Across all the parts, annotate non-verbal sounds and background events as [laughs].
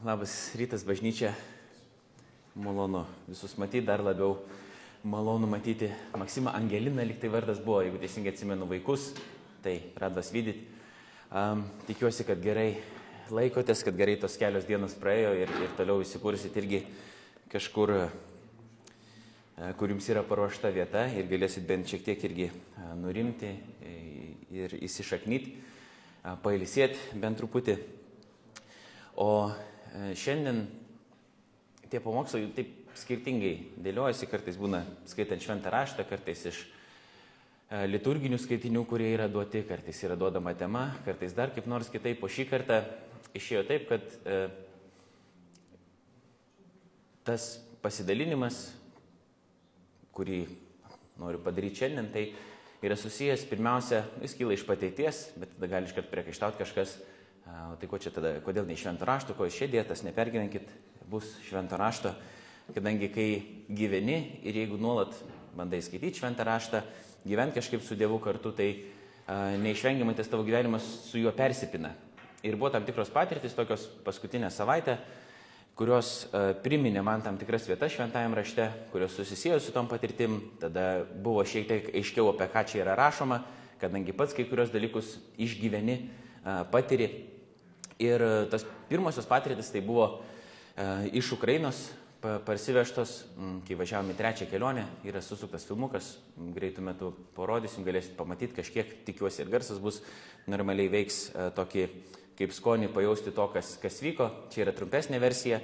Labas rytas bažnyčia. Malonu visus matyti, dar labiau malonu matyti Maksimą Angeliną, lyg tai vardas buvo, jeigu teisingai atsimenu vaikus, tai radas vydyti. Um, tikiuosi, kad gerai laikotės, kad gerai tos kelios dienos praėjo ir, ir toliau įsikursit irgi kažkur, e, kur jums yra paruošta vieta ir galėsit bent šiek tiek irgi e, nurimti e, ir įsišaknyti, pailisėti bent truputį. O šiandien tie pamokslai taip skirtingai dėliojasi, kartais būna skaitant šventą raštą, kartais iš liturginių skaitinių, kurie yra duoti, kartais yra duodama tema, kartais dar kaip nors kitaip. O šį kartą išėjo taip, kad e, tas pasidalinimas, kurį noriu padaryti šiandien, tai yra susijęs pirmiausia, jis kyla iš pateities, bet tada gali iškart priekaištauti kažkas, tai ko čia tada, kodėl ne švento rašto, ko išėdėtas, nepergyvenkit, bus švento rašto, kadangi kai gyveni ir jeigu nuolat bandai skaityti šventą raštą, gyventi kažkaip su Dievu kartu, tai a, neišvengiamai tas tavo gyvenimas su juo persipina. Ir buvo tam tikros patirtis, tokios paskutinę savaitę, kurios uh, priminė man tam tikras vietas šventajame rašte, kurios susisėjo su tom patirtim, tada buvo šiek tiek aiškiau, apie ką čia yra rašoma, kadangi pats kai kurios dalykus išgyveni, uh, patiri. Ir uh, tas pirmosios patirtis tai buvo uh, iš Ukrainos parsivežtos, kai važiavome į trečią kelionę, yra susuktas filmukas, greitų metų parodysim, galėsit pamatyti kažkiek, tikiuosi ir garsas bus, normaliai veiks uh, tokį kaip skonį pajausti to, kas, kas vyko. Čia yra trumpesnė versija,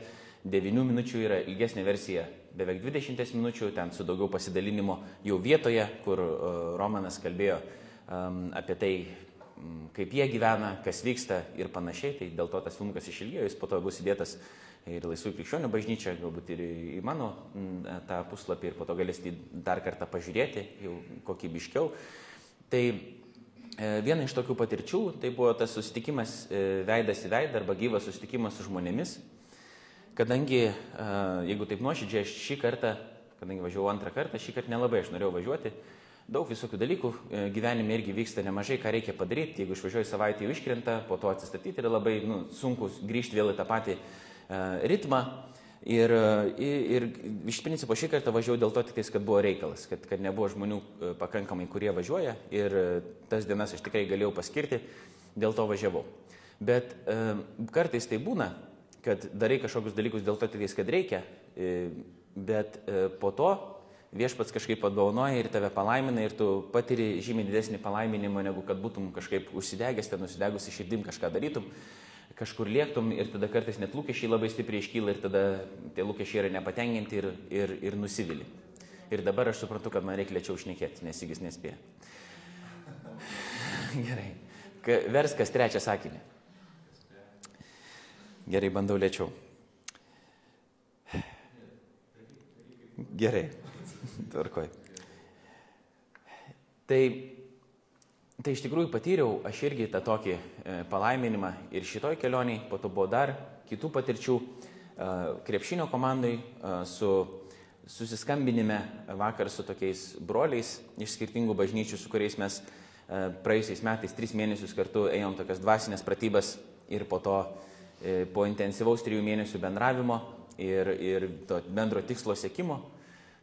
9 minučių yra ilgesnė versija, beveik 20 minučių, ten su daugiau pasidalinimo jau vietoje, kur uh, Romanas kalbėjo um, apie tai, kaip jie gyvena, kas vyksta ir panašiai. Tai dėl to tas filmukas išilgėjo, jis po to bus įdėtas ir Laisvų krikščionių bažnyčia, galbūt ir į mano tą puslapį ir po to galėsite dar kartą pažiūrėti, jau kokybiškiau. Tai E, viena iš tokių patirčių tai buvo tas susitikimas e, veidas į veidą arba gyvas susitikimas su žmonėmis, kadangi, e, jeigu taip nuoširdžiai, aš šį kartą, kadangi važiavau antrą kartą, šį kartą nelabai aš norėjau važiuoti, daug visokių dalykų gyvenime irgi vyksta nemažai, ką reikia padaryti, jeigu išvažiuoju savaitę jau iškrenta, po to atsistatyti yra labai nu, sunku grįžti vėl į tą patį ritmą. Ir, ir iš principo šį kartą važiavau dėl to tik tais, kad buvo reikalas, kad, kad nebuvo žmonių e, pakankamai, kurie važiuoja ir e, tas dienas aš tikrai galėjau paskirti, dėl to važiavau. Bet e, kartais tai būna, kad darai kažkokius dalykus dėl to tik tais, kad reikia, e, bet e, po to viešpats kažkaip padovanoja ir tave palaimina ir tu patiri žymiai didesnį palaiminimą, negu kad būtum kažkaip užsidegęs, ten nusidegusi širdim kažką darytum kažkur lėktum ir tada kartais net lūkesčiai labai stipriai iškyla ir tada tie lūkesčiai yra nepatenkinti ir, ir, ir nusivili. Ir dabar aš suprantu, kad man reikia lėčiau šnekėti, nes jis nespėja. [laughs] Gerai. Vers kas trečią sakinį. Gerai, bandau lėčiau. Gerai. Tvarkoj. Tai Tai iš tikrųjų patyriau aš irgi tą tokį e, palaiminimą ir šitoj kelioniai, po to buvo dar kitų patirčių e, krepšinio komandai e, su susiskambinime vakar su tokiais broliais iš skirtingų bažnyčių, su kuriais mes praėjusiais metais tris mėnesius kartu ėjom tokias dvasinės pratybas ir po to po intensyvaus trijų mėnesių bendravimo ir, ir to bendro tikslo sėkimo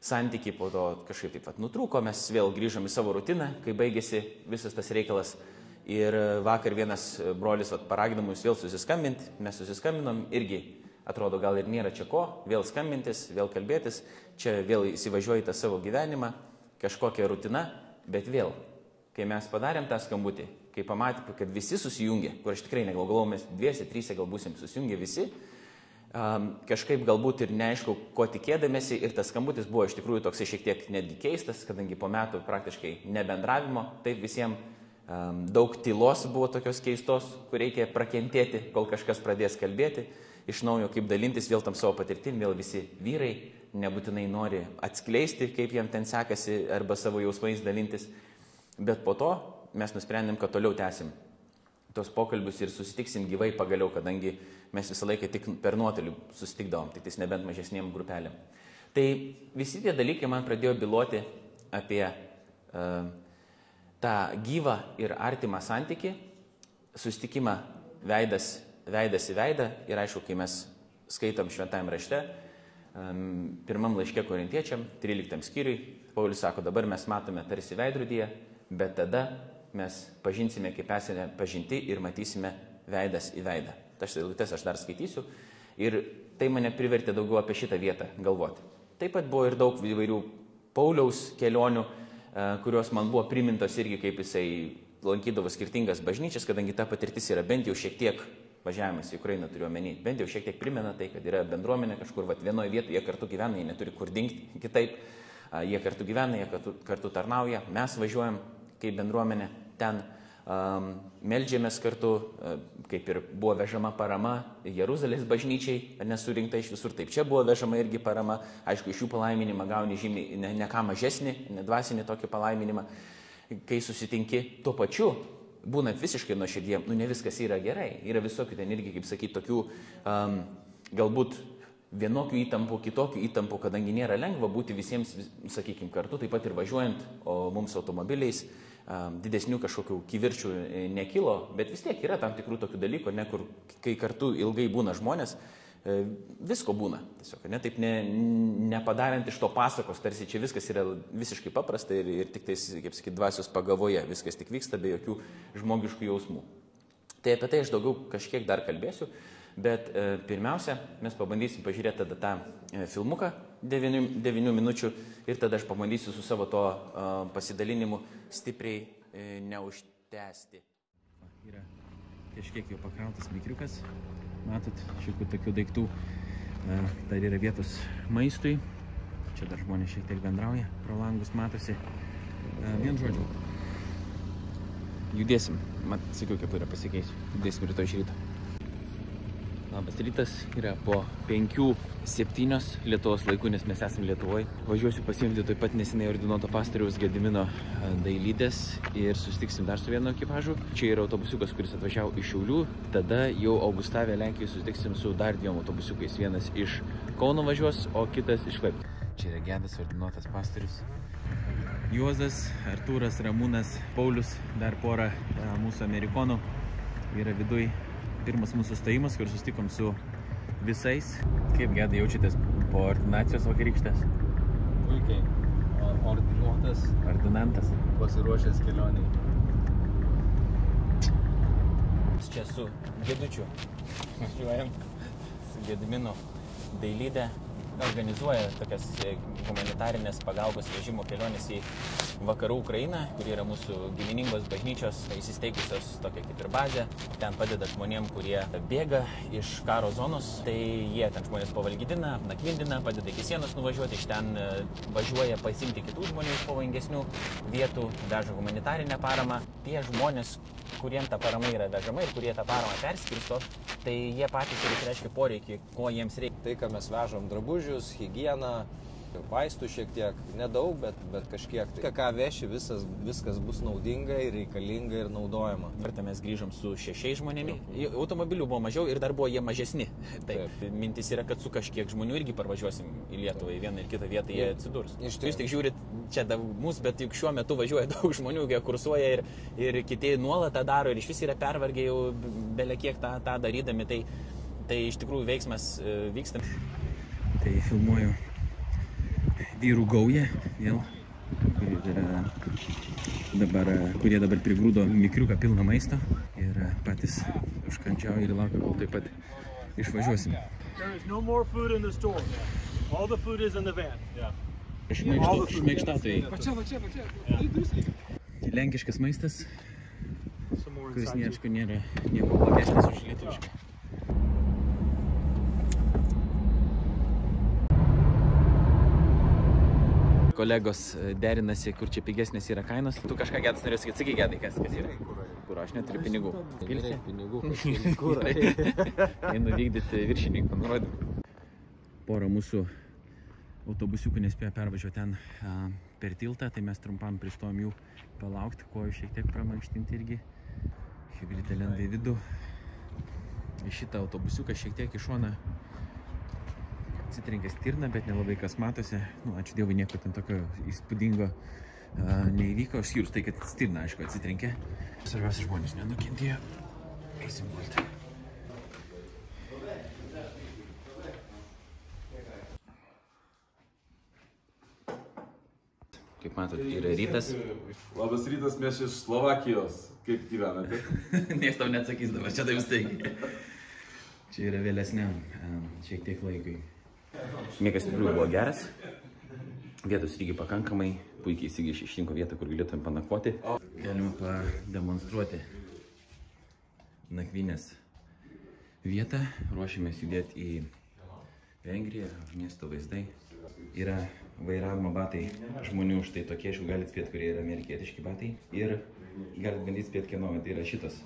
santykiai po to kažkaip taip pat nutrūko, mes vėl grįžom į savo rutiną, kai baigėsi visas tas reikalas. Ir vakar vienas brolis vat, paragino mus vėl susiskambinti, mes susiskambinom, irgi atrodo gal ir nėra čia ko, vėl skambintis, vėl kalbėtis, čia vėl įsivažiuoji tą savo gyvenimą, kažkokia rutina, bet vėl, kai mes padarėm tą skambutį, kai pamatėme, kad visi susijungė, kur aš tikrai negalvojau, mes dviese, trysia gal busim susijungę visi, kažkaip galbūt ir neaišku, ko tikėdamėsi ir tas skambutis buvo iš tikrųjų toksai šiek tiek netgi keistas, kadangi po metų praktiškai nebendravimo, taip visiems daug tylos buvo tokios keistos, kur reikia prakentėti, kol kažkas pradės kalbėti, iš naujo kaip dalintis vėl tam savo patirtim, vėl visi vyrai nebūtinai nori atskleisti, kaip jam ten sekasi arba savo jausmais dalintis, bet po to mes nusprendėm, kad toliau tęsim tos pokalbius ir susitiksim gyvai pagaliau, kadangi mes visą laiką tik per nuotolį susitikdavom, tik tais nebent mažesniem grupelėm. Tai visi tie dalykai man pradėjo biloti apie uh, tą gyvą ir artimą santyki, susitikimą veidas, veidas į veidą ir aišku, kai mes skaitom šventajame rašte, pirmam laiške korintiečiam, 13 skyriui, Paulius sako, dabar mes matome tarsi veidrodyje, bet tada mes pažinsime, kaip esame pažinti ir matysime veidas į veidą. Tas eilutes aš dar skaitysiu. Ir tai mane privertė daugiau apie šitą vietą galvoti. Taip pat buvo ir daug įvairių Pauliaus kelionių, e, kurios man buvo primintos irgi, kaip jisai lankydavo skirtingas bažnyčias, kadangi ta patirtis yra bent jau šiek tiek važiavimas į Ukrainą turiu omeny, bent jau šiek tiek primena tai, kad yra bendruomenė kažkur, va, vienoje vietoje jie kartu gyvena, jie neturi kur dingti kitaip, jie kartu gyvena, jie kartu, kartu tarnauja, mes važiuojam kaip bendruomenė ten, meldžiamės kartu, kaip ir buvo vežama parama Jeruzalės bažnyčiai, nesurinkta iš visur, taip čia buvo vežama irgi parama, aišku, iš jų palaiminimą gauni žymiai ne, ne ką mažesnį, nedvasinį tokį palaiminimą, kai susitinki tuo pačiu būnant visiškai nuoširdiem, nu ne viskas yra gerai. Yra visokių ten irgi, kaip sakyti, tokių um, galbūt vienokių įtampų, kitokių įtampų, kadangi nėra lengva būti visiems, sakykime, kartu, taip pat ir važiuojant, o mums automobiliais didesnių kažkokių kivirčių e, nekilo, bet vis tiek yra tam tikrų tokių dalykų, ne kur, kai kartu ilgai būna žmonės, E, visko būna. Tiesiog, ne, taip ne, nepadarant iš to pasakos, tarsi čia viskas yra visiškai paprasta ir, ir tik tais, kaip sakyti, dvasios pagavoje, viskas tik vyksta be jokių žmogiškų jausmų. Tai apie tai aš daugiau kažkiek dar kalbėsiu, bet e, pirmiausia, mes pabandysim pažiūrėti tada tą e, filmuką 9, 9 minučių ir tada aš pabandysiu su savo to e, pasidalinimu stipriai neužtęsti. Yra kažkiek jau pakrautas mikriukas, matot, šiokių tokių daiktų. Dar yra vietos maistui. Čia dar žmonės šiek tiek bendrauja, pro langus matosi. Vien žodžiu. Judėsim. Mat, sakiau, kaip yra pasikeisiu. Judėsim rytoj iš ryto. Labas rytas, yra po 5-7 Lietuvos laikų, nes mes esame Lietuvoje. Važiuosiu pasiimti taip pat nesinai ordinuoto pastoriaus Gedimino dailydės ir susitiksim dar su vienu ekipažu. Čia yra autobusiukas, kuris atvažiavo iš Šiaulių. Tada jau Augustavė Lenkijoje susitiksim su dar dviem autobusiukais. Vienas iš Kauno važiuos, o kitas iš Klaipėdos. Čia yra gedas ordinuotas pastorius. Juozas, Artūras, Ramūnas, Paulius, dar pora mūsų amerikonų yra viduj pirmas mūsų stojimas, kur sustikom su visais. Kaip gedai jaučiatės po ordinacijos vakarykštės? Puikiai. Ordinuotas. Ordinantas. Pasiruošęs kelioniai. Čia su Gedučiu. Važiuojam su Gediminu dailydė organizuoja tokias e, humanitarinės pagalbos vežimo keliones į vakarų Ukrainą, kur yra mūsų giminingos bažnyčios įsisteigusios tokia kaip ir bazė. Ten padeda žmonėm, kurie bėga iš karo zonos, tai jie ten žmonės pavalgydina, nakvindina, padeda iki sienos nuvažiuoti, iš ten e, važiuoja pasimti kitų žmonių iš pavojingesnių vietų, veža humanitarinę paramą. Tie žmonės, kuriems ta parama yra vežama ir kurie tą paramą perskirsto, tai jie patys ir išreiškia poreikį, ko jiems reikia. Tai, ką mes vežam drabužius, higieną, vaistų šiek tiek, nedaug, bet, bet kažkiek. Tai, ką veši, visas, viskas bus naudinga ir reikalinga ir naudojama. Kartą mes grįžom su šešiais žmonėmis. Automobilių buvo mažiau ir dar buvo jie mažesni. Taip. Taip. Mintis yra, kad su kažkiek žmonių irgi parvažiuosim į Lietuvą, į vieną ir kitą vietą jie atsidurs. Iš tikrųjų, jūs tik žiūrit čia mus, bet juk šiuo metu važiuoja [laughs] daug žmonių, jie kursuoja ir, ir kiti nuolat tą daro ir iš vis yra pervargę jau belekiek tą, tą darydami. Tai, tai iš tikrųjų veiksmas e, vyksta. Tai filmuoju vyrų gauja vėl, kurie yra dabar, kurie dabar prigrūdo mikriuką pilną maisto ir patys užkandžiauja ir laukia, kol taip pat išvažiuosim. Šmėkštatojai. Lenkiškas maistas, kuris nėra nieko blogesnis už lietuvišką. Kolegos e, derinasi, kur čia pigesnės yra kainos. Tu kažką gedas norėjai sakyti, sakyk gedai, kas, kas yra. Kur aš neturiu pinigų. Pilsi? Pinigų, kur. [laughs] Einu vykdyti viršininko nurodymą. Porą mūsų autobusiukų nespėjo pervažiuoti ten a, per tiltą, tai mes trumpam pristojom jų palaukti, kojų šiek tiek pramankštinti irgi. Hibridė lenda į vidų. Į šitą autobusiuką šiek tiek į šoną atsitrenkė stirną, bet nelabai kas matosi. Nu, ačiū Dievui, nieko ten tokio įspūdingo uh, neįvyko. Aš jūs tai, kad stirna, aišku, atsitrenkė. Svarbiausia, žmonės nenukentėjo. Eisim gulti. Kaip matot, yra rytas. Labas rytas, mes iš Slovakijos. Kaip gyvenate? [laughs] Niekas tau neatsakys dabar, čia taip staigiai. čia yra vėlesniam, šiek tiek laikui. Miegas tikrai buvo geras. Vietos irgi pakankamai. Puikiai įsigiš išrinko vietą, kur galėtum panakvoti. Galima pademonstruoti nakvynės vietą. Ruošiamės judėti į Vengriją, miesto vaizdai. Yra vairavimo batai žmonių, štai tokie, aš jau galite spėti, kurie yra amerikietiški batai. Ir galite bandyti spėti, kieno, tai yra šitas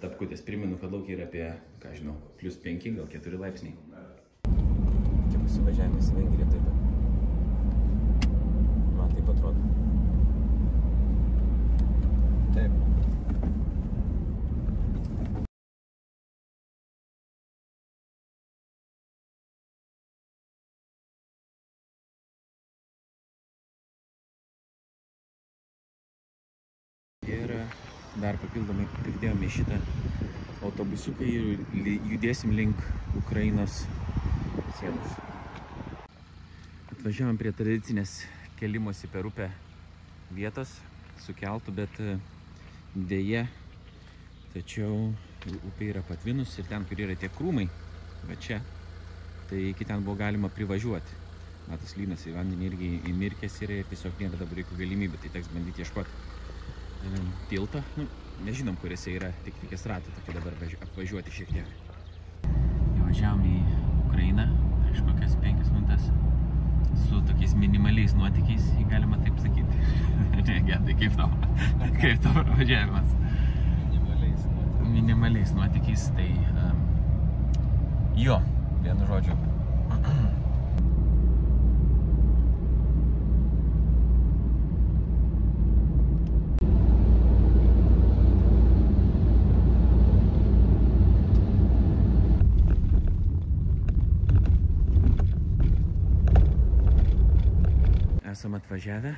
tapkutės. Primenu, kad laukia yra apie, ką žinau, plus 5, gal 4 laipsniai. Čia pasivažiavimas į Vengriją taip pat. Man taip atrodo. Taip. Ir dar papildomai pridėjome šitą autobusiuką ir judėsim link Ukrainos sienos. Atvažiavom prie tradicinės kelimosi per upę vietos su keltu, bet e, dėje, tačiau upė yra patvinus ir ten, kur yra tie krūmai, va čia, tai iki ten buvo galima privažiuoti. Matas lynas į vandenį irgi įmirkęs yra ir tiesiog nėra dabar jokių galimybių, tai teks bandyti ieškoti em, tilto. Nu, nežinom, kur jisai yra, tik reikės ratą tokį dabar važi- apvažiuoti šiek tiek. Įvažiavom į Ukrainą prieš kokias penkias minutės su tokiais minimaliais nuotykiais, galima taip sakyti. [laughs] ne, gedai, kaip tau? [laughs] kaip tau važiavimas? Minimaliais. nu. Minimaliais nuotykiais, tai um, jo, vienu žodžiu. [clears throat] atvažiavę.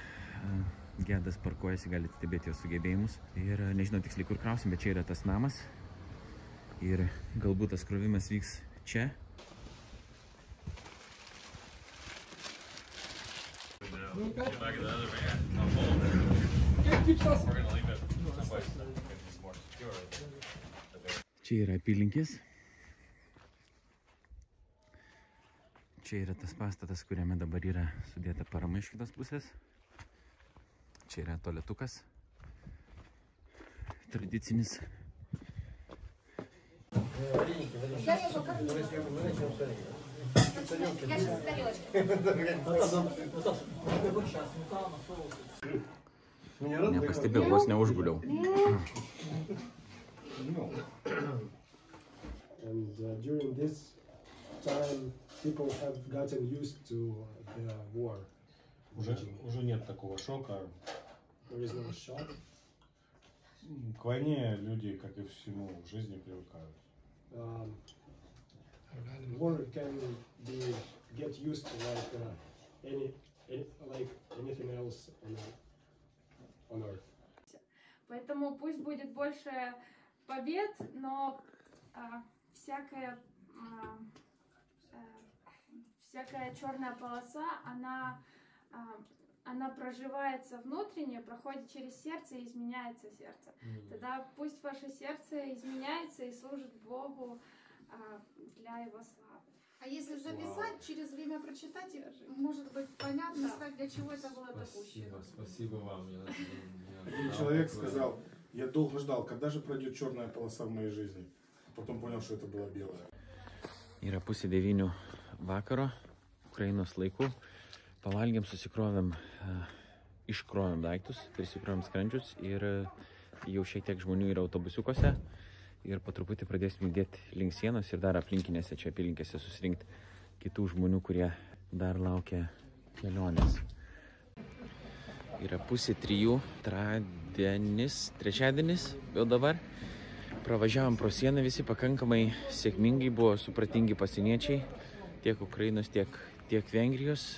Gedas parkuojasi, galite stebėti jo sugebėjimus. Ir nežinau tiksliai kur krausim, bet čia yra tas namas. Ir galbūt tas krovimas vyks čia. Čia yra apylinkės. Čia yra tas pastatas, kuriame dabar yra sudėta parama iš kitos pusės. Čia yra toletukas. Tradicinis. Nepastebėjau, vos neužguliau. And uh, during this time, people have gotten used to uh, the war. Уже, уже нет такого шока. There is no shock. К войне люди, как и всему в жизни, привыкают. Um, war can be get used to like uh, any, any like anything else on earth. On earth. Поэтому пусть будет больше побед, но а, всякая а, а, всякая черная полоса, она а, она проживается внутренне, проходит через сердце и изменяется сердце. Тогда пусть ваше сердце изменяется и служит Богу а, для Его славы. А если записать, через время прочитать, может быть понятно стать, для чего это было допущено. спасибо вам. Я, я- человек такое- сказал, я долго ждал, когда же пройдет черная полоса в моей жизни. Потом понял, что это была белая. Yra pusė devynių vakaro, Ukrainos laikų. Pavalgėm, susikrovėm, e, iškrovėm daiktus, prisikrovėm skrandžius ir e, jau šiek tiek žmonių yra autobusiukose. Ir po truputį pradėsim judėti link sienos ir dar aplinkinėse čia apylinkėse susirinkti kitų žmonių, kurie dar laukia kelionės. Yra pusė trijų, tradienis, trečiadienis jau dabar. Pravažiavom pro sieną visi pakankamai sėkmingai, buvo supratingi pasieniečiai, tiek Ukrainos, tiek, tiek Vengrijos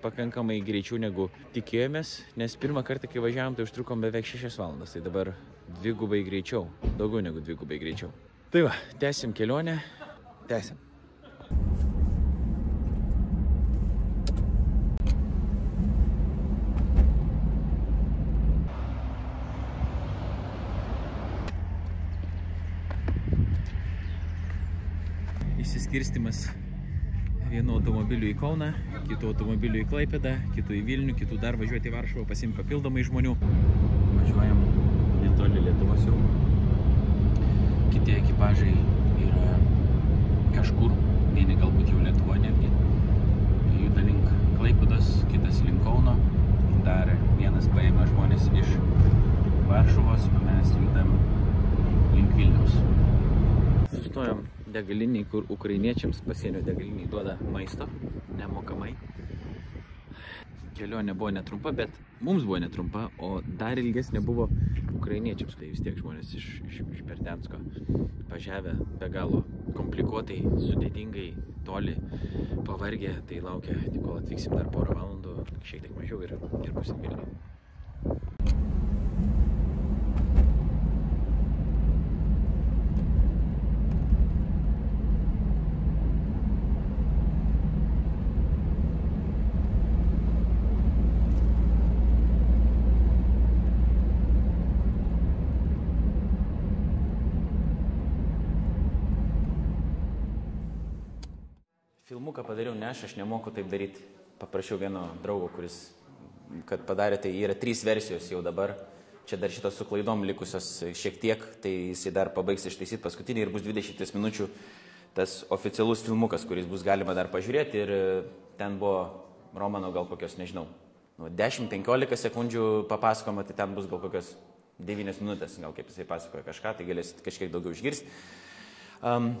pakankamai greičiau negu tikėjomės, nes pirmą kartą, kai važiavom, tai užtrukom beveik 6 valandas, tai dabar dvigubai greičiau, daugiau negu dvigubai greičiau. Tai va, tęsim kelionę, tęsim. Išsiskirstimas vienu automobiliu į Kauną, kitų automobiliu į Klaipėdą, kitų į Vilnių, kitų dar važiuoti į Varšuvą, pasimti papildomai žmonių. Važiuojam netoli Lietuvos jau. Kiti ekipažai yra kažkur, vieni galbūt jau Lietuva netgi. Juda link Klaipėdos, kitas link Kauno. Dar vienas paėmė žmonės iš Varšuvos, o mes judam link Vilniaus. Sustojom degaliniai, kur ukrainiečiams pasienio degaliniai duoda maisto nemokamai. Kelionė buvo netrumpa, bet mums buvo netrumpa, o dar ilgesnė buvo ukrainiečiams. Tai vis tiek žmonės iš, iš, iš Berdensko važiavę be galo komplikuotai, sudėtingai, toli, pavargę, tai laukia, kol atvyksim dar porą valandų, šiek tiek mažiau ir, ir busim Vilniuje. Filmuką padariau ne aš, aš nemoku taip daryti. Paprašiau vieno draugo, kuris, kad padarė, tai yra trys versijos jau dabar. Čia dar šitos su klaidom likusios šiek tiek, tai jisai dar pabaigs ištaisyti paskutinį ir bus 20 minučių tas oficialus filmukas, kuris bus galima dar pažiūrėti. Ir ten buvo Romano gal kokios, nežinau, nu, 10-15 sekundžių papasakoma, tai ten bus gal kokios 9 minutės, gal kaip jisai pasakoja kažką, tai galėsit kažkiek daugiau išgirsti. Um,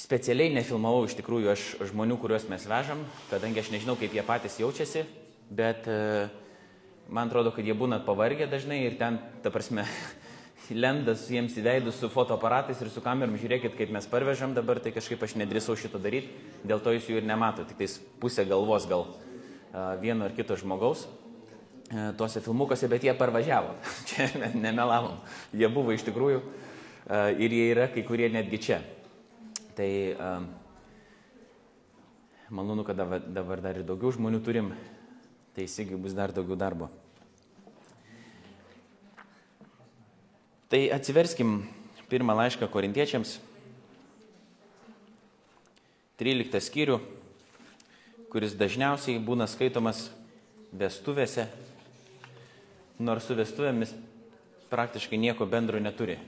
specialiai nefilmavau iš tikrųjų aš žmonių, kuriuos mes vežam, kadangi aš nežinau, kaip jie patys jaučiasi, bet e, man atrodo, kad jie būna pavargę dažnai ir ten, ta prasme, [laughs] lendas jiems į veidus su fotoaparatais ir su kamerom, žiūrėkit, kaip mes parvežam dabar, tai kažkaip aš nedrįsau šito daryti, dėl to jūs jų ir nemato, tik tais pusė galvos gal e, vieno ar kito žmogaus e, tuose filmukuose, bet jie parvažiavo, [laughs] čia nemelavom, jie buvo iš tikrųjų ir jie yra kai kurie netgi čia. Tai um, malonu, kad dabar, dar ir daugiau žmonių turim, tai įsigiai bus dar daugiau darbo. Tai atsiverskim pirmą laišką korintiečiams, 13 skyrių, kuris dažniausiai būna skaitomas vestuvėse, nors su vestuvėmis praktiškai nieko bendro neturi.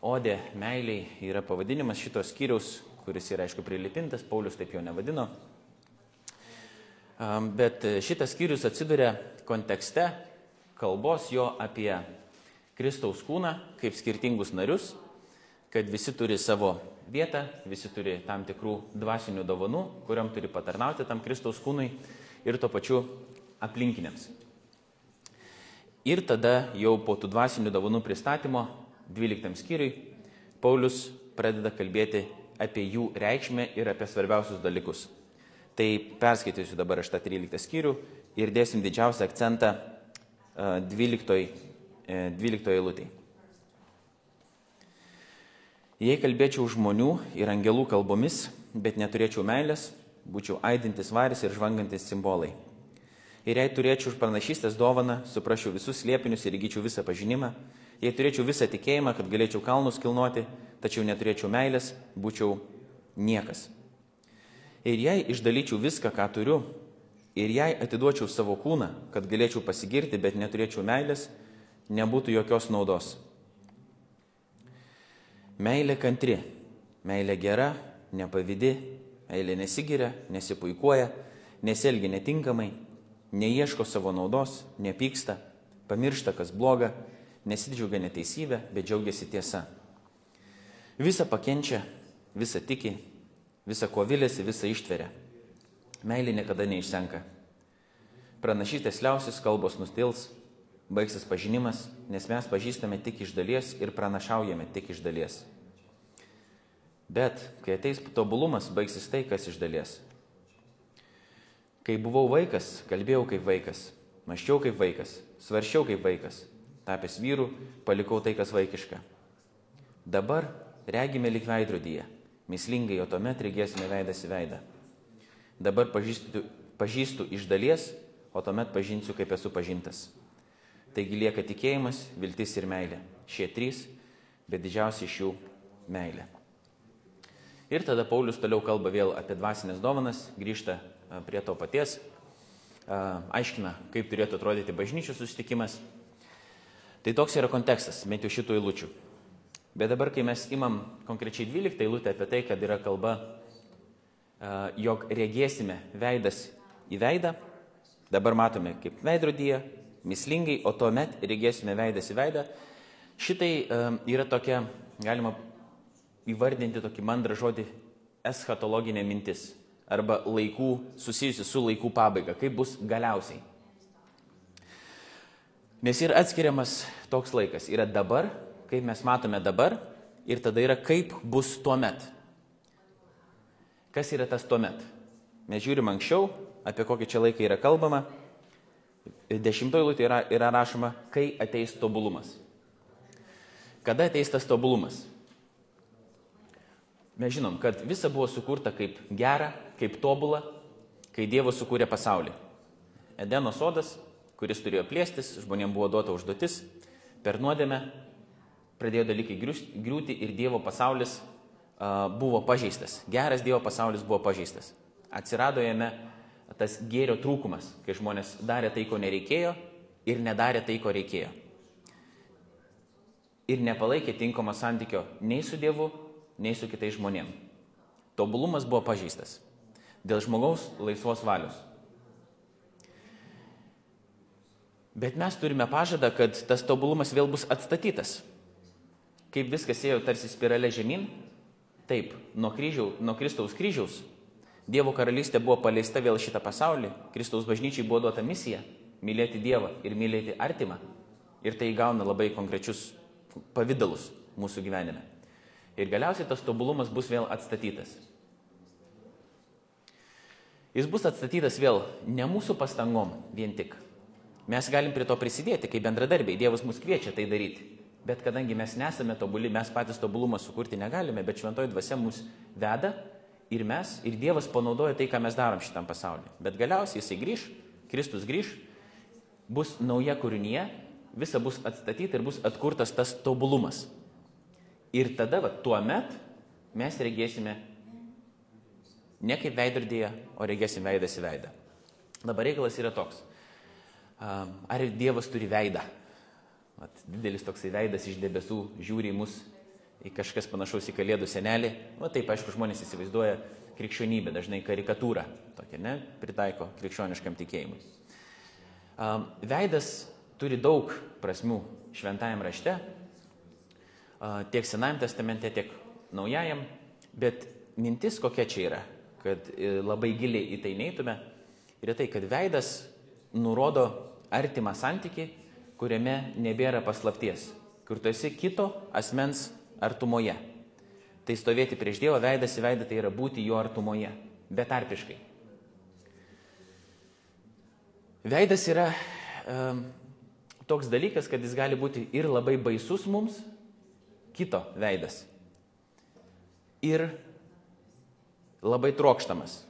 Odė meiliai yra pavadinimas šitos skyriaus, kuris yra aišku prilipintas, Paulius taip jo nevadino. Bet šitas skyrius atsiduria kontekste kalbos jo apie Kristaus kūną kaip skirtingus narius, kad visi turi savo vietą, visi turi tam tikrų dvasinių dovanų, kuriam turi patarnauti tam Kristaus kūnui ir tuo pačiu aplinkiniams. Ir tada jau po tų dvasinių dovanų pristatymo 12 skyriui Paulius pradeda kalbėti apie jų reikšmę ir apie svarbiausius dalykus. Tai perskaitysiu dabar aš tą 13 skyrių ir dėsim didžiausią akcentą 12, 12 eilutėje. Jei kalbėčiau žmonių ir angelų kalbomis, bet neturėčiau meilės, būčiau aidintis varis ir žvangantis simbolai. Ir jei turėčiau pranašystės dovaną, suprasčiau visus liepinius ir įgyčiau visą pažinimą, jei turėčiau visą tikėjimą, kad galėčiau kalnus kilnoti, tačiau neturėčiau meilės, būčiau niekas. Ir jei išdalyčiau viską, ką turiu, ir jei atiduočiau savo kūną, kad galėčiau pasigirti, bet neturėčiau meilės, nebūtų jokios naudos. Meilė kantri, meilė gera, nepavydi, meilė nesigiria, nesipuikuoja, nesielgia netinkamai, neieško savo naudos, nepyksta, pamiršta, kas bloga, nesidžiaugia neteisybė, bet džiaugiasi tiesa. Visa pakenčia, visa tiki, visa ko vilėsi, visa ištveria. Meilė niekada neišsenka. Pranašystės liausis, kalbos nustils, baigsis pažinimas, nes mes pažįstame tik iš dalies ir pranašaujame tik iš dalies. Bet kai ateis tobulumas, baigsis tai, kas iš dalies. Kai buvau vaikas, kalbėjau kaip vaikas, maščiau kaip vaikas, svarščiau kaip vaikas, tapęs vyru, palikau tai, kas vaikiška. Dabar regime lik veidrodyje, mislingai, o tuomet regėsime veidas į veidą. Dabar pažįstu, pažįstu iš dalies, o tuomet pažinsiu, kaip esu pažintas. Taigi lieka tikėjimas, viltis ir meilė. Šie trys, bet didžiausia iš jų meilė. Ir tada Paulius toliau kalba vėl apie dvasinės dovanas, grįžta prie to paties, aiškina, kaip turėtų atrodyti bažnyčių susitikimas. Tai toks yra kontekstas, bent jau šitų eilučių. Bet dabar, kai mes imam konkrečiai 12 eilutę apie tai, kad yra kalba, a, jog regėsime veidas į veidą, dabar matome kaip veidrodyje, mislingai, o tuomet regėsime veidas į veidą, šitai a, yra tokia, galima įvardinti tokį mandrą žodį eschatologinė mintis arba laikų susijusi su laikų pabaiga, kaip bus galiausiai. Nes yra atskiriamas toks laikas. Yra dabar, kaip mes matome dabar, ir tada yra kaip bus tuo met. Kas yra tas tuo met? Mes žiūrim anksčiau, apie kokį čia laiką yra kalbama. Dešimtoji lūtė yra, yra rašoma, kai ateis tobulumas. Kada ateis tas tobulumas? Mes žinom, kad visa buvo sukurta kaip gera, kaip tobula, kai Dievas sukūrė pasaulį. Edeno sodas, kuris turėjo plėstis, žmonėms buvo duota užduotis, per nuodėmę pradėjo dalykai griūti ir Dievo pasaulis uh, buvo pažeistas. Geras Dievo pasaulis buvo pažeistas. Atsirado jame tas gėrio trūkumas, kai žmonės darė tai, ko nereikėjo ir nedarė tai, ko reikėjo. Ir nepalaikė tinkamo santykio nei su Dievu, nei su kitais žmonėmis. Tobulumas buvo pažeistas dėl žmogaus laisvos valios. Bet mes turime pažadą, kad tas tobulumas vėl bus atstatytas. Kaip viskas ėjo tarsi spirale žemyn, taip, nuo, kryžiau, nuo Kristaus kryžiaus Dievo karalystė buvo paleista vėl šitą pasaulį, Kristaus bažnyčiai buvo duota misija - mylėti Dievą ir mylėti artimą. Ir tai įgauna labai konkrečius pavydalus mūsų gyvenime. Ir galiausiai tas tobulumas bus vėl atstatytas. Jis bus atstatytas vėl ne mūsų pastangom vien tik. Mes galim prie to prisidėti, kaip bendradarbiai. Dievas mus kviečia tai daryti. Bet kadangi mes nesame tobuli, mes patys tobulumą sukurti negalime, bet šventoji dvasia mus veda ir mes, ir Dievas panaudoja tai, ką mes darom šitam pasauliu. Bet galiausiai jisai grįž, Kristus grįž, bus nauja kūrinyje, visa bus atstatyta ir bus atkurtas tas tobulumas. Ir tada, va, tuo met mes regėsime ne kaip veidrodėje, o regėsim veidas į veidą. Dabar reikalas yra toks. Ar Dievas turi veidą? Vat, didelis toksai veidas iš debesų žiūri į mus, į kažkas panašaus į kalėdų senelį. Na taip, aišku, žmonės įsivaizduoja krikščionybę, dažnai karikatūrą, tokia, ne, pritaiko krikščioniškam tikėjimui. Veidas turi daug prasmių šventajam rašte, tiek Senajam testamente, tiek Naujajam, bet mintis kokia čia yra, kad e, labai giliai į tai neįtume, yra tai, kad veidas nurodo artimą santyki, kuriame nebėra paslapties, kur tu esi kito asmens artumoje. Tai stovėti prieš Dievą veidas į veidą tai yra būti jo artumoje, betarpiškai. Veidas yra um, toks dalykas, kad jis gali būti ir labai baisus mums, kito veidas. Ir labai trokštamas.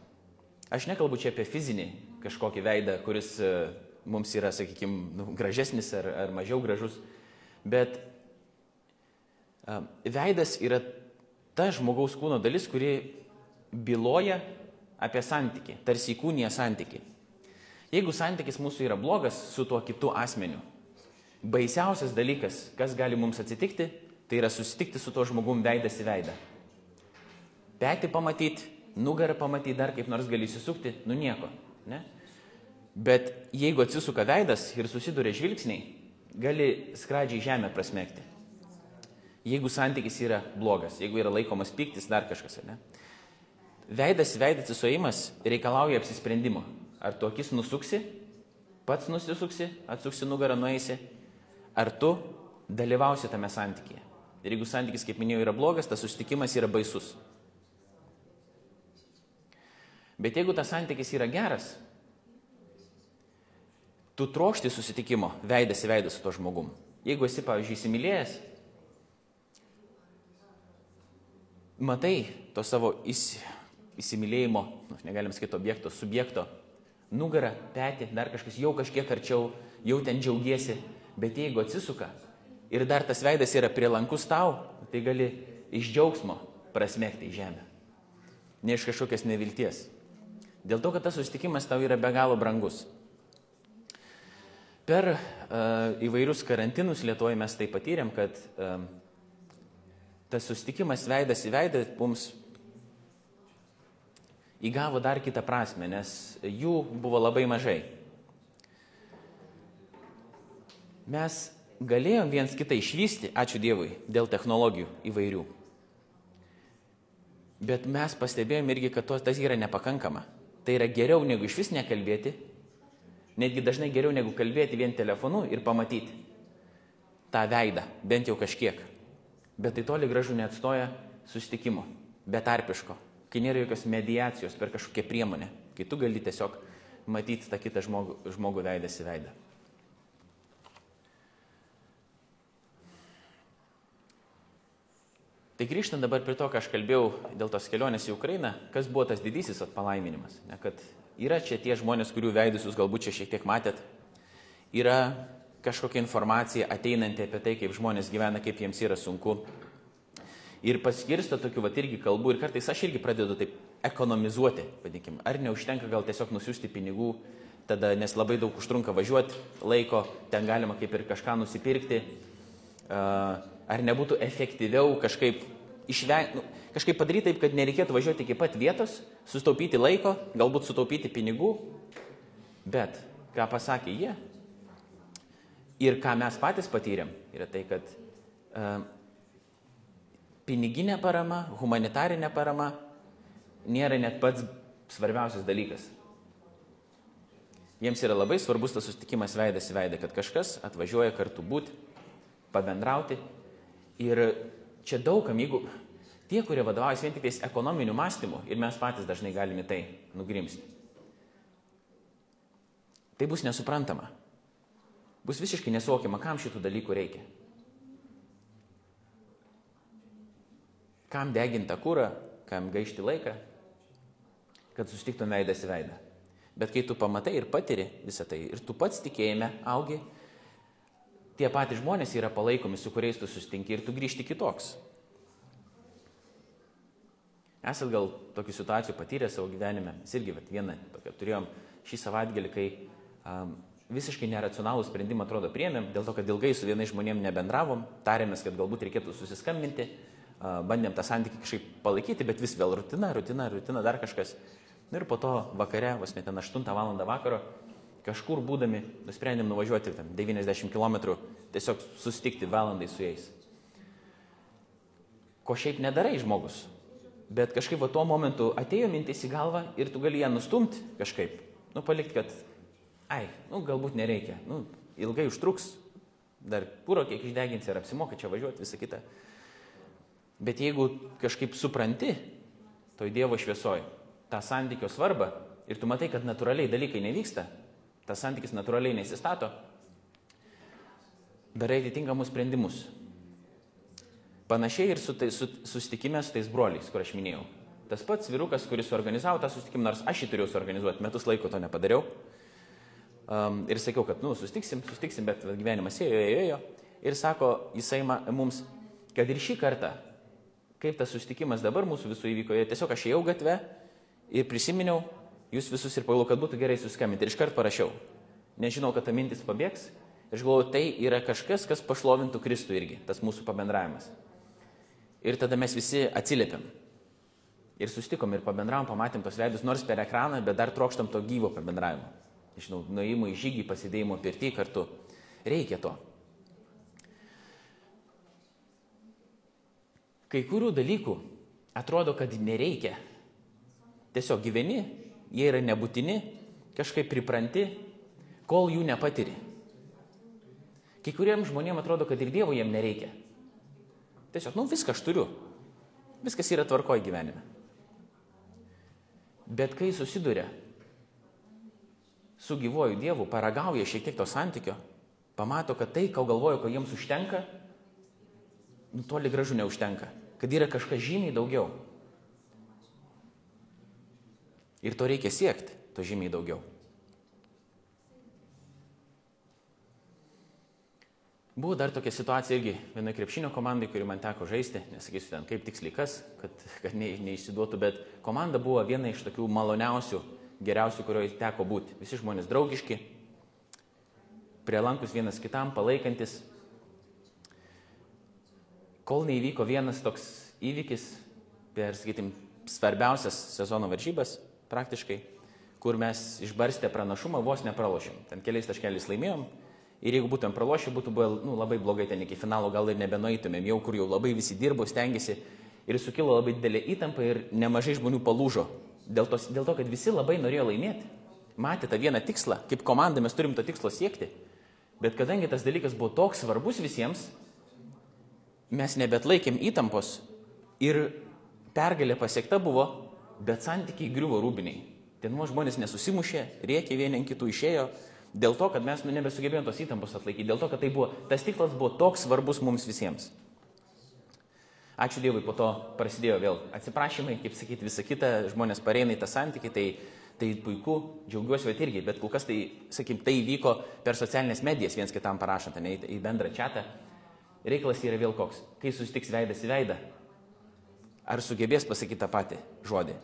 Aš nekalbu čia apie fizinį kažkokį veidą, kuris uh, mums yra, sakykime, nu, gražesnis ar, ar mažiau gražus, bet uh, veidas yra ta žmogaus kūno dalis, kuri byloja apie santyki, tarsi įkūnija santyki. Jeigu santykis mūsų yra blogas su tuo kitu asmeniu, baisiausias dalykas, kas gali mums atsitikti, tai yra susitikti su tuo žmogum veidas į veidą. Petį pamatyti, nugarą pamatyti, dar kaip nors gali įsisukti, nu nieko. Ne? Bet jeigu atsisuka veidas ir susiduria žvilgsniai, gali skradžiai žemę prasmekti. Jeigu santykis yra blogas, jeigu yra laikomas piktis, dar kažkas, ne? Veidas į veidą atsisuojimas reikalauja apsisprendimo. Ar tu akis nusuksi, pats nusisuksi, atsuksi nugarą, nueisi, ar tu dalyvausi tame santykėje. Ir jeigu santykis, kaip minėjau, yra blogas, tas susitikimas yra baisus. Bet jeigu tas santykis yra geras, tu trokšti susitikimo veidas į veidą su to žmogum. Jeigu esi, pavyzdžiui, įsimylėjęs, matai to savo įs, įsimylėjimo, nu, negalim sakyti objekto, subjekto, nugarą, petį, dar kažkas, jau kažkiek arčiau, jau ten džiaugiesi, bet jeigu atsisuka, ir dar tas veidas yra prielankus tau, tai gali iš džiaugsmo prasmekti į žemę. Ne iš kažkokios nevilties. Dėl to, kad tas susitikimas tau yra be galo brangus. Per uh, įvairius karantinus Lietuvoje mes tai patyrėm, kad uh, tas susitikimas veidas į veidą mums įgavo dar kitą prasme, nes jų buvo labai mažai. Mes galėjom viens kitą išvysti, ačiū Dievui, dėl technologijų įvairių. Bet mes pastebėjom irgi, kad tos, tas yra nepakankama. Tai yra geriau negu iš vis nekalbėti, netgi dažnai geriau negu kalbėti vien telefonu ir pamatyti tą veidą, bent jau kažkiek. Bet tai toli gražu neatstoja susitikimo, betarpiško, kai nėra jokios mediacijos per kažkokią priemonę, kai tu gali tiesiog matyti tą kitą žmogų, žmogų veidas į veidą. Tai grįžtant dabar prie to, ką aš kalbėjau dėl tos kelionės į Ukrainą, kas buvo tas didysis atpalaiminimas. Ne, kad yra čia tie žmonės, kurių veidus jūs galbūt čia šiek tiek matėt, yra kažkokia informacija ateinanti apie tai, kaip žmonės gyvena, kaip jiems yra sunku. Ir paskirsto tokių, va irgi kalbų, ir kartais aš irgi pradedu taip ekonomizuoti, vadinkim. Ar neužtenka gal tiesiog nusiųsti pinigų, tada, nes labai daug užtrunka važiuoti laiko, ten galima kaip ir kažką nusipirkti. Ar nebūtų efektyviau kažkaip, išveng, nu, kažkaip padaryti taip, kad nereikėtų važiuoti iki pat vietos, sustaupyti laiko, galbūt sutaupyti pinigų. Bet ką pasakė jie ir ką mes patys patyrėm, yra tai, kad uh, piniginė parama, humanitarinė parama nėra net pats svarbiausias dalykas. Jiems yra labai svarbus tas susitikimas veidas į veidą, kad kažkas atvažiuoja kartu būti, pabendrauti Ir čia daugam, jeigu tie, kurie vadovaujasi vien tik tais ekonominiu mąstymu, ir mes patys dažnai galime tai nugrimsti, tai bus nesuprantama. Bus visiškai nesuokiama, kam šitų dalykų reikia. Kam deginti kūrą, kam gaišti laiką, kad susitiktum veidas į veidą. Bet kai tu pamatai ir patiri visą tai, ir tu pats tikėjime augi, tie patys žmonės yra palaikomi, su kuriais tu sustinki ir tu grįžti kitoks. Esat gal tokių situacijų patyrę savo gyvenime. Mes irgi vat, vieną tokią turėjom šį savaitgalį, kai um, visiškai neracionalų sprendimą atrodo priemėm, dėl to, kad ilgai su vienais žmonėm nebendravom, tarėmės, kad galbūt reikėtų susiskambinti, uh, bandėm tą santykį kažkaip palaikyti, bet vis vėl rutina, rutina, rutina, dar kažkas. Ir po to vakare, vos net 8 val. vakaro, kažkur būdami nusprendėm nuvažiuoti tam 90 km, tiesiog susitikti valandai su jais. Ko šiaip nedarai žmogus, bet kažkaip va tuo momentu atėjo mintis į galvą ir tu gali ją nustumti kažkaip, nu palikti, kad, ai, nu galbūt nereikia, nu ilgai užtruks, dar kūro kiek išdegins ir apsimoka čia važiuoti, visą kitą. Bet jeigu kažkaip supranti toj Dievo šviesoj tą santykio svarbą ir tu matai, kad natūraliai dalykai nevyksta, tas santykis natūraliai nesistato, darai atitinkamus sprendimus. Panašiai ir su, tai, su susitikime su tais broliais, kur aš minėjau. Tas pats vyrukas, kuris suorganizavo tą susitikimą, nors aš jį turėjau suorganizuoti, metus laiko to nepadariau. Um, ir sakiau, kad, nu, sustiksim, sustiksim, bet gyvenimas ėjo, ėjo, ėjo. Ir sako jisai ma, mums, kad ir šį kartą, kaip tas susitikimas dabar mūsų visų įvyko, tiesiog aš ėjau gatvę ir prisiminiau, jūs visus ir pagalvojau, kad būtų gerai suskambinti. Ir iškart parašiau. Nežinau, kad ta mintis pabėgs. Ir galvoju, tai yra kažkas, kas pašlovintų Kristų irgi, tas mūsų pabendravimas. Ir tada mes visi atsiliepiam. Ir sustikom ir pabendravom, pamatėm tos veidus, nors per ekraną, bet dar trokštam to gyvo pabendravimo. Žinau, nuėjimo į žygį, pasidėjimo pirtį kartu. Reikia to. Kai kurių dalykų atrodo, kad nereikia. Tiesiog gyveni, jie yra nebūtini, kažkaip pripranti, kol jų nepatiri. Kai kuriems žmonėms atrodo, kad ir Dievo jiem nereikia. Tiesiog, nu viską aš turiu. Viskas yra tvarkoje gyvenime. Bet kai susiduria su gyvoju Dievu, paragauja šiek tiek to santykio, pamato, kad tai, ko galvoja, ko jiems užtenka, nu toli gražu neužtenka. Kad yra kažkas žymiai daugiau. Ir to reikia siekti, to žymiai daugiau. Buvo dar tokia situacija irgi vienoje krepšinio komandai, kuri man teko žaisti, nesakysiu ten kaip tiksliai kas, kad, kad ne, neišsiduotų, bet komanda buvo viena iš tokių maloniausių, geriausių, kurioje teko būti. Visi žmonės draugiški, prielankus vienas kitam, palaikantis. Kol neįvyko vienas toks įvykis per, sakytim, svarbiausias sezono varžybas praktiškai, kur mes išbarstę pranašumą vos nepralošėm. Ten keliais taškeliais laimėjom ir jeigu būtumėm pralošę, būtų buvę nu, labai blogai ten iki finalo, gal ir nebenueitumėm, jau kur jau labai visi dirbo, stengiasi ir sukilo labai didelė įtampa ir nemažai žmonių palūžo. Dėl, tos, dėl to, kad visi labai norėjo laimėti. Matė tą vieną tikslą, kaip komanda mes turim to tikslo siekti. Bet kadangi tas dalykas buvo toks svarbus visiems, mes nebet laikėm įtampos ir pergalė pasiekta buvo, bet santykiai griuvo rūbiniai. Ten žmonės nesusimušė, rėkė vieni ant kitų išėjo, dėl to, kad mes nu, nebesugebėjome tos įtampos atlaikyti, dėl to, kad tai buvo, tas tikslas buvo toks svarbus mums visiems. Ačiū Dievui, po to prasidėjo vėl atsiprašymai, kaip sakyti, visa kita, žmonės pareina į tą santykį, tai, tai puiku, džiaugiuosi, bet irgi, bet kol kas tai, sakykim, tai įvyko per socialinės medijas viens kitam parašant, ne į bendrą čatą. Reikalas yra vėl koks, kai susitiks veidas į veidą, ar sugebės pasakyti tą patį žodį,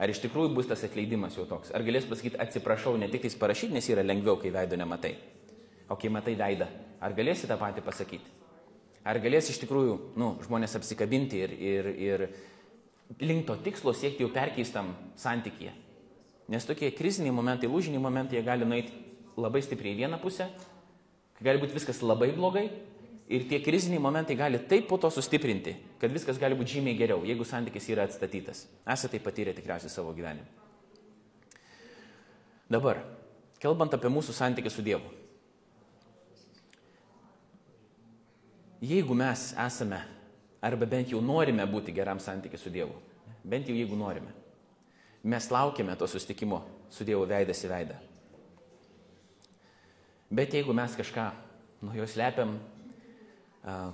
ar iš tikrųjų bus tas atleidimas jau toks, ar galės pasakyti atsiprašau ne tik tais parašyti, nes yra lengviau, kai veido nematai, o kai matai veidą, ar galėsi tą patį pasakyti. Ar galės iš tikrųjų nu, žmonės apsikabinti ir, ir, ir link to tikslo siekti jau perkeistam santykėje. Nes tokie kriziniai momentai, lūžiniai momentai, jie gali nueiti labai stipriai į vieną pusę, kai gali būti viskas labai blogai ir tie kriziniai momentai gali taip po to sustiprinti, kad viskas gali būti žymiai geriau, jeigu santykis yra atstatytas. Esate tai patyrę tikriausiai savo gyvenime. Dabar, kalbant apie mūsų santykį su Dievu. jeigu mes esame, arba bent jau norime būti geram santykiu su Dievu, bent jau jeigu norime, mes laukiame to sustikimo su Dievu veidas į veidą. Bet jeigu mes kažką nuo jo slepiam,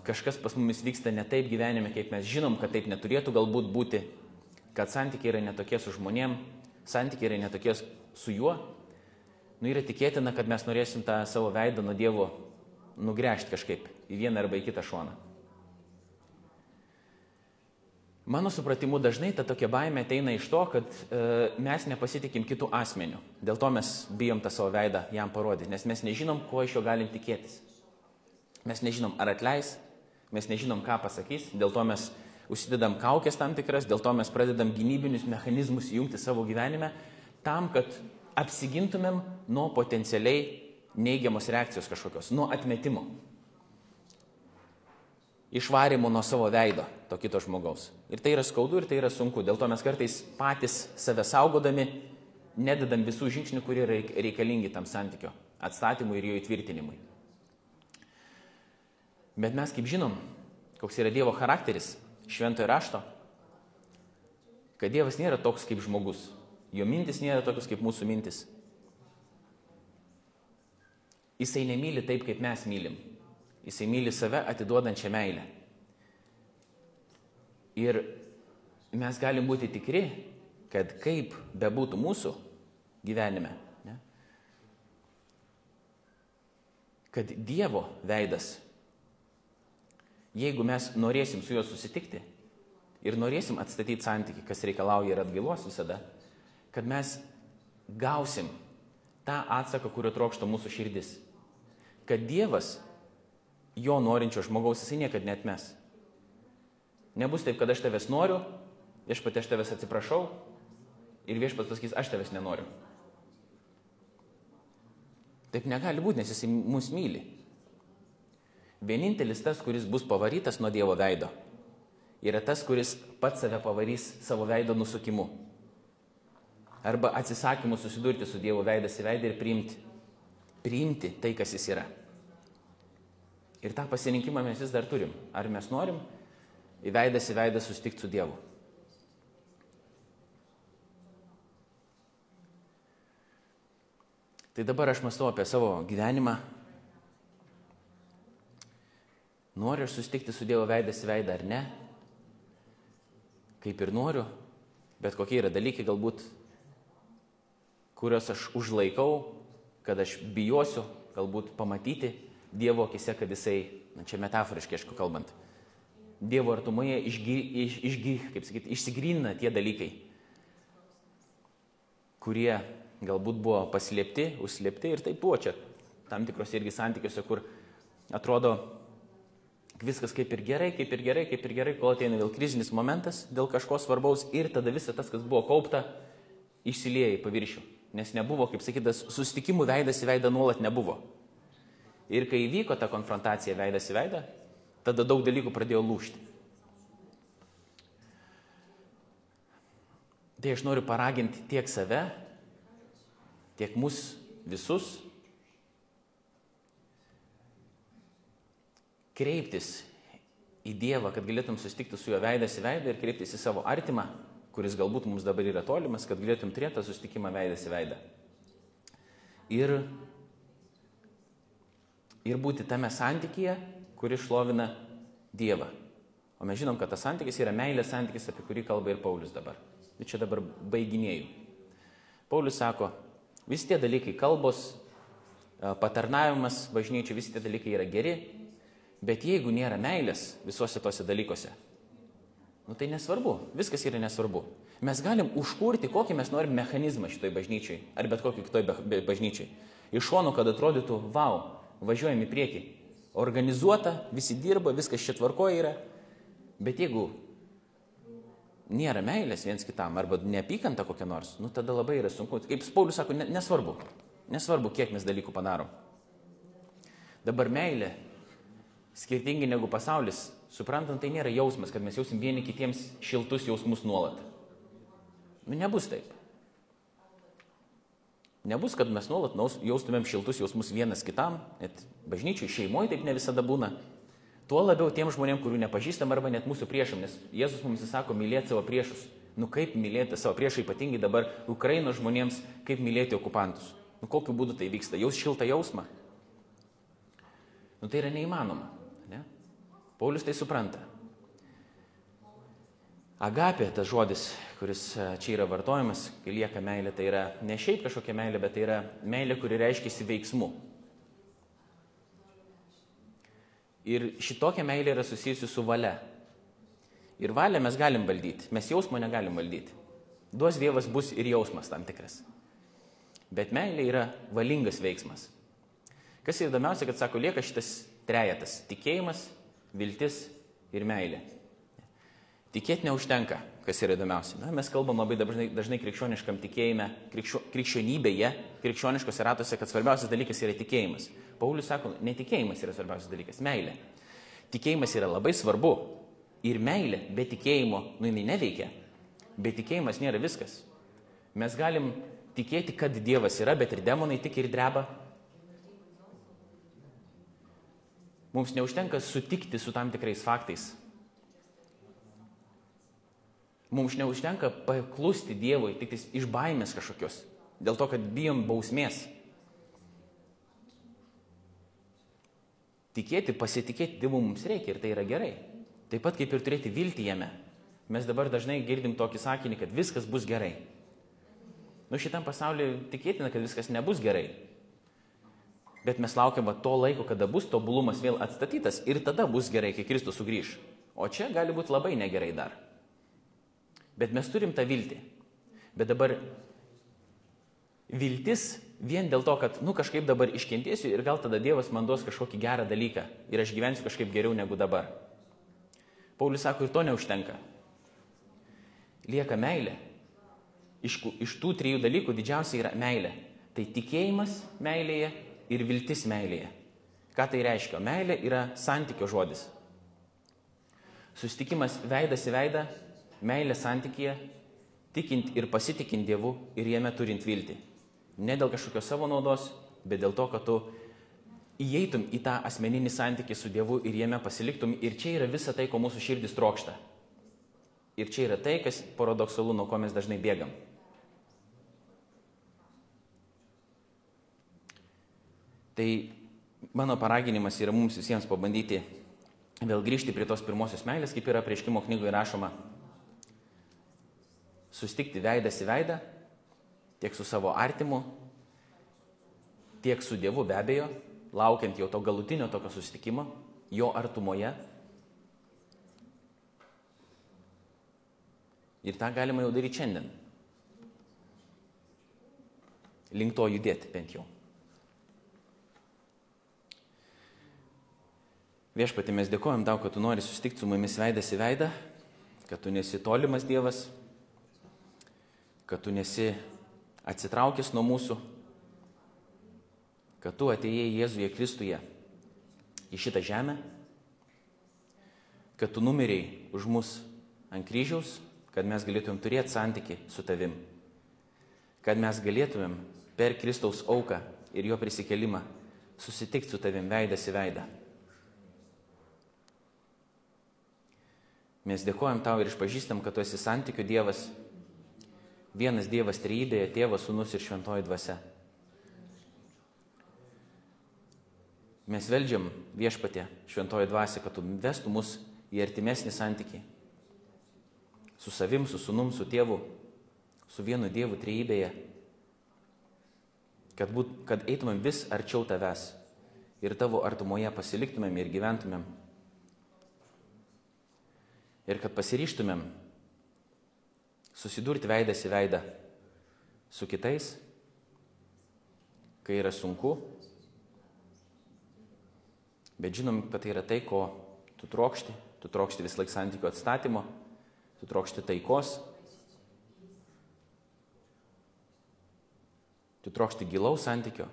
kažkas pas mumis vyksta ne taip gyvenime, kaip mes žinom, kad taip neturėtų galbūt būti, kad santykiai yra netokie su žmonėm, santykiai yra netokie su juo, nu yra tikėtina, kad mes norėsim tą savo veidą nuo Dievo nugręžti kažkaip į vieną arba į kitą šoną. Mano supratimu dažnai ta tokia baime ateina iš to, kad e, mes nepasitikim kitų asmenių. Dėl to mes bijom tą savo veidą jam parodyti, nes mes nežinom, ko iš jo galim tikėtis. Mes nežinom, ar atleis, mes nežinom, ką pasakys, dėl to mes užsidedam kaukės tam tikras, dėl to mes pradedam gynybinius mechanizmus įjungti savo gyvenime, tam, kad apsigintumėm nuo potencialiai neigiamos reakcijos kažkokios, nuo atmetimo išvarimo nuo savo veido to kito žmogaus. Ir tai yra skaudu ir tai yra sunku. Dėl to mes kartais patys save saugodami nededam visų žingsnių, kurie reikalingi tam santykio atstatymui ir jo įtvirtinimui. Bet mes kaip žinom, koks yra Dievo charakteris šventojo rašto, kad Dievas nėra toks kaip žmogus. Jo mintis nėra tokios kaip mūsų mintis. Jisai nemyli taip, kaip mes mylim. Jisai myli save atiduodančią meilę. Ir mes galim būti tikri, kad kaip bebūtų mūsų gyvenime, ne, kad Dievo veidas, jeigu mes norėsim su juo susitikti ir norėsim atstatyti santyki, kas reikalauja ir atgailos visada, kad mes gausim tą atsaką, kurio trokšta mūsų širdis. Kad Dievas jo norinčio žmogaus jisai niekada netmes. Nebus taip, kad aš tavęs noriu, viešpatė aš tavęs atsiprašau ir viešpats pasakys, aš tavęs nenoriu. Taip negali būti, nes jisai mus myli. Vienintelis tas, kuris bus pavarytas nuo Dievo veido, yra tas, kuris pats save pavarys savo veido nusukimu. Arba atsisakymu susidurti su Dievo veidas į veidą ir priimti. Priimti tai, kas jis yra. Ir tą pasirinkimą mes vis dar turim. Ar mes norim į veidas į veidą sustikti su Dievu. Tai dabar aš mąstau apie savo gyvenimą. Noriu aš susitikti su Dievo veidas į veidą ar ne? Kaip ir noriu, bet kokie yra dalykai galbūt, kuriuos aš užlaikau, kad aš bijosiu galbūt pamatyti Dievo akise, kad jisai, na čia metaforiškai, aišku, kalbant, Dievo artumoje išgy, iš, išgy, kaip sakyti, išsigrina tie dalykai, kurie galbūt buvo paslėpti, užslėpti ir taip buvo čia tam tikrose irgi santykiuose, kur atrodo viskas kaip ir gerai, kaip ir gerai, kaip ir gerai, kol ateina vėl krizinis momentas dėl kažko svarbaus ir tada visa tas, kas buvo kaupta, išsilieja į paviršių. Nes nebuvo, kaip sakytas, susitikimų veidas į veidą nuolat nebuvo. Ir kai įvyko ta konfrontacija veidas į veidą, tada daug dalykų pradėjo lūšti. Tai aš noriu paraginti tiek save, tiek mus visus kreiptis į Dievą, kad galėtum susitikti su juo veidas į veidą ir kreiptis į savo artimą, kuris galbūt mums dabar yra tolimas, kad galėtum turėti tą susitikimą veidas į veidą. Ir, ir būti tame santykyje, kuris šlovina Dievą. O mes žinom, kad tas santykis yra meilės santykis, apie kurį kalba ir Paulius dabar. Ir čia dabar baiginėjau. Paulius sako, visi tie dalykai, kalbos, patarnavimas bažnyčiai, visi tie dalykai yra geri, Bet jeigu nėra meilės visuose tose dalykuose, nu tai nesvarbu, viskas yra nesvarbu. Mes galim užkurti, kokį mes norim mechanizmą šitoj bažnyčiai, ar bet kokį kitoj bažnyčiai. Iš šono, kad atrodytų, wow, važiuojam į priekį. Organizuota, visi dirba, viskas čia tvarkoja yra. Bet jeigu nėra meilės viens kitam, arba neapykanta kokia nors, nu tada labai yra sunku. Kaip Paulius sako, nesvarbu. Nesvarbu, kiek mes dalykų padarom. Dabar meilė skirtingi negu pasaulis. Suprantant, tai nėra jausmas, kad mes jausim vieni kitiems šiltus jausmus nuolat. Nu, nebus taip. Nebus, kad mes nuolat jaustumėm šiltus jausmus vienas kitam, net bažnyčiai, šeimoje taip ne visada būna. Tuo labiau tiem žmonėm, kurių nepažįstam arba net mūsų priešam, nes Jėzus mums įsako mylėti savo priešus. Nu kaip mylėti savo priešą, ypatingai dabar Ukrainos žmonėms, kaip mylėti okupantus. Nu kokiu būdu tai vyksta? Jaus šiltą jausmą. Nu tai yra neįmanoma. Paulius tai supranta. Agapė, tas žodis, kuris čia yra vartojamas, kai lieka meilė, tai yra ne šiaip kažkokia meilė, bet tai yra meilė, kuri reiškia veiksmu. Ir šitokia meilė yra susijusi su valia. Ir valią mes galim valdyti, mes jausmo negalim valdyti. Duos Dievas bus ir jausmas tam tikras. Bet meilė yra valingas veiksmas. Kas įdomiausia, kad sako, lieka šitas trejetas - tikėjimas, viltis ir meilė. Tikėti neužtenka, kas yra įdomiausia. Na, mes kalbam labai dažnai, dažnai krikščioniškam tikėjime, krikščio, krikščionybėje, krikščioniškose ratuose, kad svarbiausias dalykas yra tikėjimas. Paulius sako, netikėjimas yra svarbiausias dalykas, meilė. Tikėjimas yra labai svarbu ir meilė be tikėjimo, nu jinai neveikia. Be tikėjimas nėra viskas. Mes galim tikėti, kad Dievas yra, bet ir demonai tik ir dreba, Mums neužtenka sutikti su tam tikrais faktais. Mums neužtenka paklusti Dievui tik iš baimės kažkokios, dėl to, kad bijom bausmės. Tikėti, pasitikėti Dievu mums reikia ir tai yra gerai. Taip pat kaip ir turėti viltį jame. Mes dabar dažnai girdim tokį sakinį, kad viskas bus gerai. Nu šitam pasauliu tikėtina, kad viskas nebus gerai bet mes laukiam to laiko, kada bus tobulumas vėl atstatytas ir tada bus gerai, kai Kristus sugrįž. O čia gali būti labai negerai dar. Bet mes turim tą viltį. Bet dabar viltis vien dėl to, kad, nu, kažkaip dabar iškentėsiu ir gal tada Dievas man duos kažkokį gerą dalyką ir aš gyvensiu kažkaip geriau negu dabar. Paulius sako, ir to neužtenka. Lieka meilė. Iš, iš tų trijų dalykų didžiausia yra meilė. Tai tikėjimas meilėje, ir viltis meilėje. Ką tai reiškia? Meilė yra santykio žodis. Sustikimas veidas į veidą, meilė santykėje, tikint ir pasitikint Dievu ir jame turint viltį. Ne dėl kažkokios savo naudos, bet dėl to, kad tu įeitum į tą asmeninį santykį su Dievu ir jame pasiliktum. Ir čia yra visa tai, ko mūsų širdis trokšta. Ir čia yra tai, kas paradoksalu, nuo ko mes dažnai bėgam. Tai mano paraginimas yra mums visiems pabandyti vėl grįžti prie tos pirmosios meilės, kaip yra prieškimo knygoje rašoma. Sustikti veidas į veidą, tiek su savo artimu, tiek su Dievu be abejo, laukiant jau to galutinio tokio susitikimo, jo artumoje. Ir tą galima jau daryti šiandien. Link to judėti bent jau. Viešpatį mes dėkojom tau, kad tu nori susitikti su mumis veidas į veidą, kad tu nesi tolimas Dievas, kad tu nesi atsitraukęs nuo mūsų, kad tu atėjai Jėzuje Kristuje į šitą žemę, kad tu numeriai už mus ant kryžiaus, kad mes galėtumėm turėti santyki su tavim, kad mes galėtumėm per Kristaus auką ir jo prisikelimą susitikti su tavim veidas į veidą. Mes dėkojam tau ir išpažįstam, kad tu esi santykių Dievas, vienas Dievas trejybėje, tėvas, sunus ir šventoji dvasia. Mes veldžiam viešpatė šventoji dvasia, kad tu vestų mus į artimesnį santykį. Su savim, su sunum, su tėvu, su vienu Dievu trejybėje, kad, būt, kad eitumėm vis arčiau tavęs ir tavo artumoje pasiliktumėm ir gyventumėm ir kad pasiryštumėm susidurti veidas į veidą su kitais, kai yra sunku, bet žinom, kad tai yra tai, ko tu trokšti, tu trokšti vis laik santykių atstatymo, tu trokšti taikos, tu trokšti gilaus santykio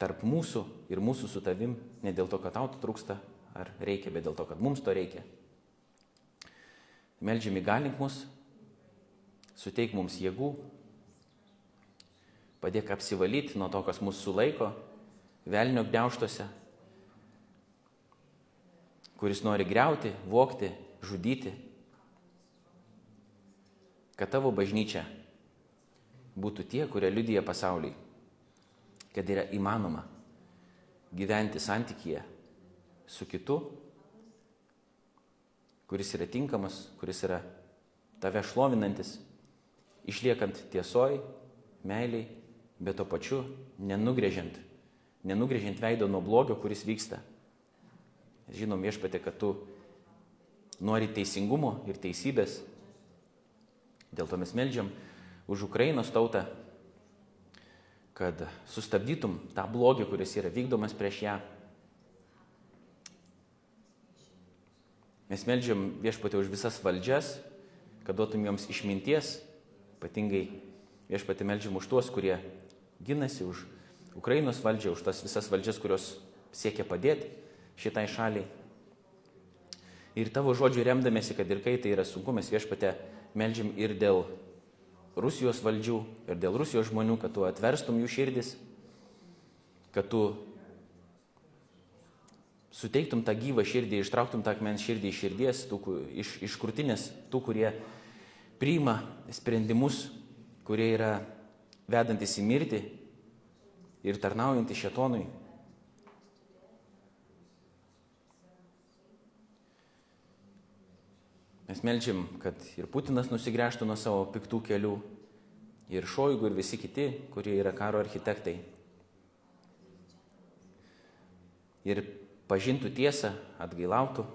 tarp mūsų ir mūsų su tavim, ne dėl to, kad tau to trūksta ar reikia, bet dėl to, kad mums to reikia. Meldžiam įgalink mus, suteik mums jėgų, padėk apsivalyti nuo to, kas mūsų sulaiko, velnio gniauštuose, kuris nori greuti, vokti, žudyti, kad tavo bažnyčia būtų tie, kurie liudyja pasauliui, kad yra įmanoma gyventi santykyje su kitu kuris yra tinkamas, kuris yra tave šlovinantis, išliekant tiesoj, meiliai, bet to pačiu nenugrėžiant, nenugrėžiant veido nuo blogio, kuris vyksta. Žinom viešpatė, kad tu nori teisingumo ir teisybės. Dėl to mes melžiam už Ukrainos tautą, kad sustabdytum tą blogį, kuris yra vykdomas prieš ją Mes melžiam viešpatį už visas valdžias, kad duotum joms išminties, ypatingai viešpatį melžiam už tuos, kurie ginasi už Ukrainos valdžią, už tas visas valdžias, kurios siekia padėti šitai šaliai. Ir tavo žodžių remdamėsi, kad ir kai tai yra sunku, mes viešpatę melžiam ir dėl Rusijos valdžių, ir dėl Rusijos žmonių, kad tu atverstum jų širdis, kad tu suteiktum tą gyvą širdį, ištrauktum tą akmens širdį iš širdies, tų, iš, iš krūtinės, tų, kurie priima sprendimus, kurie yra vedantis į mirtį ir tarnaujantys šetonui. Mes melčiam, kad ir Putinas nusigręžtų nuo savo piktų kelių, ir Šoigu, ir visi kiti, kurie yra karo architektai. Ir pažintų tiesą, atgailautų.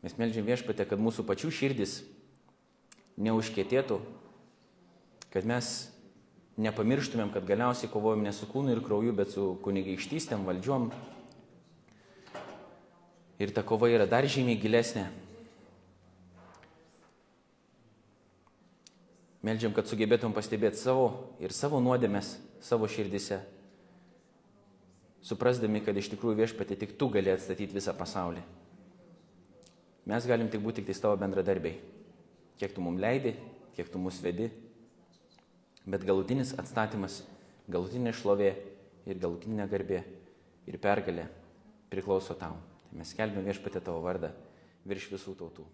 Mes melžiam viešpatę, kad mūsų pačių širdis neužkėtėtų, kad mes nepamirštumėm, kad galiausiai kovojam ne su kūnu ir krauju, bet su kunigaikštystėm, valdžiom. Ir ta kova yra dar žymiai gilesnė. Meldžiam, kad sugebėtum pastebėti savo ir savo nuodėmės savo širdise suprasdami, kad iš tikrųjų viešpatė tik tu gali atstatyti visą pasaulį. Mes galim tik būti tik tai tavo bendradarbiai. Kiek tu mums leidi, kiek tu mus vedi. Bet galutinis atstatymas, galutinė šlovė ir galutinė garbė ir pergalė priklauso tau. Tai mes kelbėm viešpatė tavo vardą virš visų tautų.